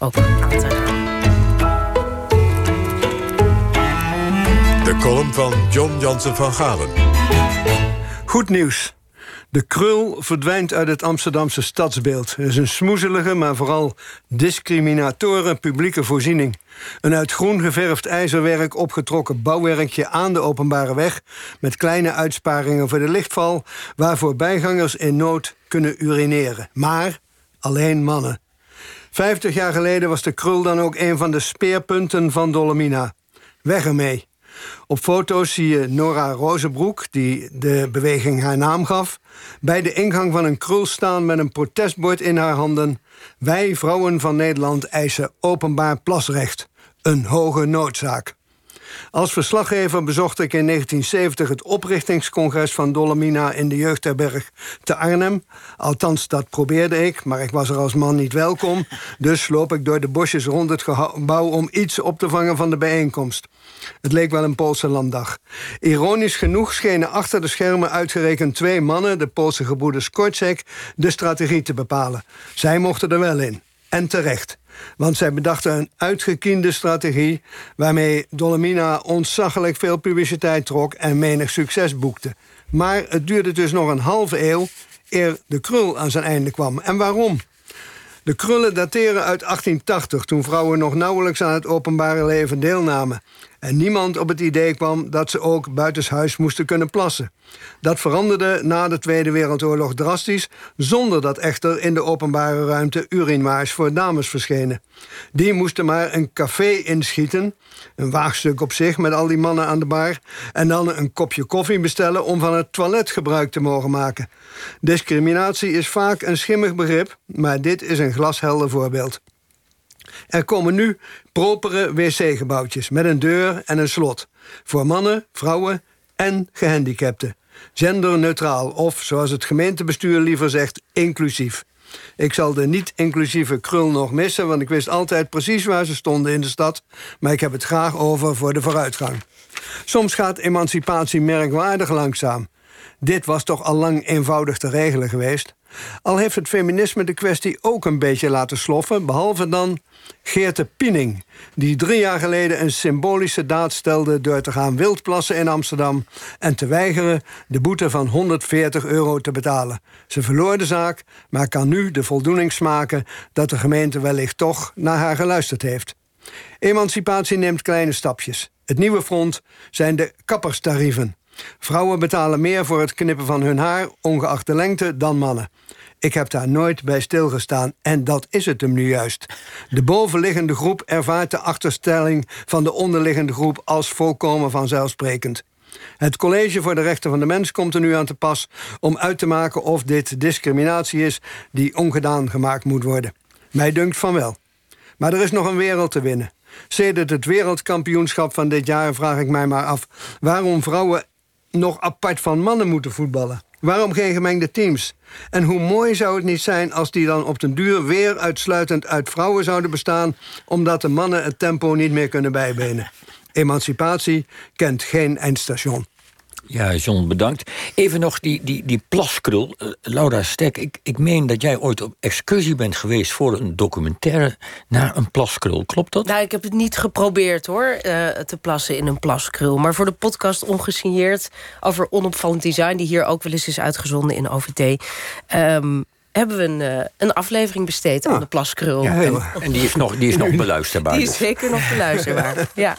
ook. De column van John Jansen van Galen. Goed nieuws. De krul verdwijnt uit het Amsterdamse stadsbeeld. Het is een smoezelige, maar vooral discriminatoren publieke voorziening. Een uit groen geverfd ijzerwerk opgetrokken bouwwerkje aan de openbare weg... met kleine uitsparingen voor de lichtval... waarvoor bijgangers in nood kunnen urineren. Maar alleen mannen. Vijftig jaar geleden was de krul dan ook een van de speerpunten van Dolomina. Weg ermee. Op foto's zie je Nora Rozenbroek, die de beweging haar naam gaf... bij de ingang van een krul staan met een protestbord in haar handen. Wij, vrouwen van Nederland, eisen openbaar plasrecht. Een hoge noodzaak. Als verslaggever bezocht ik in 1970 het oprichtingscongres van Dolomina in de Jeugdherberg te Arnhem. Althans, dat probeerde ik, maar ik was er als man niet welkom. Dus loop ik door de bosjes rond het gebouw om iets op te vangen van de bijeenkomst. Het leek wel een Poolse landdag. Ironisch genoeg schenen achter de schermen uitgerekend twee mannen, de Poolse gebroeders Korczek, de strategie te bepalen. Zij mochten er wel in. En terecht. Want zij bedachten een uitgekiende strategie... waarmee Dolomina ontzaglijk veel publiciteit trok... en menig succes boekte. Maar het duurde dus nog een halve eeuw... eer de krul aan zijn einde kwam. En waarom? De krullen dateren uit 1880, toen vrouwen nog nauwelijks aan het openbare leven deelnamen en niemand op het idee kwam dat ze ook buitenshuis moesten kunnen plassen. Dat veranderde na de Tweede Wereldoorlog drastisch, zonder dat echter in de openbare ruimte urinoirs voor dames verschenen. Die moesten maar een café inschieten, een waagstuk op zich met al die mannen aan de bar, en dan een kopje koffie bestellen om van het toilet gebruik te mogen maken. Discriminatie is vaak een schimmig begrip, maar dit is een glashelder voorbeeld. Er komen nu propere wc-gebouwtjes met een deur en een slot. Voor mannen, vrouwen en gehandicapten. Genderneutraal of, zoals het gemeentebestuur liever zegt, inclusief. Ik zal de niet-inclusieve krul nog missen... want ik wist altijd precies waar ze stonden in de stad... maar ik heb het graag over voor de vooruitgang. Soms gaat emancipatie merkwaardig langzaam. Dit was toch al lang eenvoudig te regelen geweest. Al heeft het feminisme de kwestie ook een beetje laten sloffen... behalve dan Geerte Piening... die drie jaar geleden een symbolische daad stelde... door te gaan wildplassen in Amsterdam... en te weigeren de boete van 140 euro te betalen. Ze verloor de zaak, maar kan nu de voldoening smaken... dat de gemeente wellicht toch naar haar geluisterd heeft. Emancipatie neemt kleine stapjes. Het nieuwe front zijn de kapperstarieven. Vrouwen betalen meer voor het knippen van hun haar, ongeacht de lengte, dan mannen. Ik heb daar nooit bij stilgestaan en dat is het hem nu juist. De bovenliggende groep ervaart de achterstelling van de onderliggende groep als volkomen vanzelfsprekend. Het College voor de Rechten van de Mens komt er nu aan te pas om uit te maken of dit discriminatie is die ongedaan gemaakt moet worden. Mij dunkt van wel. Maar er is nog een wereld te winnen. Sedert het wereldkampioenschap van dit jaar vraag ik mij maar af waarom vrouwen nog apart van mannen moeten voetballen. Waarom geen gemengde teams? En hoe mooi zou het niet zijn als die dan op den duur weer uitsluitend uit vrouwen zouden bestaan, omdat de mannen het tempo niet meer kunnen bijbenen? Emancipatie kent geen eindstation. Ja, John, bedankt. Even nog die, die, die plaskrul. Uh, Laura Stek, ik, ik meen dat jij ooit op excursie bent geweest... voor een documentaire naar een plaskrul. Klopt dat? Nou, ik heb het niet geprobeerd, hoor, uh, te plassen in een plaskrul. Maar voor de podcast Ongesigneerd over onopvallend design... die hier ook wel eens is uitgezonden in OVT... Um, ehm, hebben we een, uh, een aflevering besteed aan de plaskrul. Ja, en, en, die is nog, die is nog beluisterbaar. Die is zeker nog beluisterbaar, ja.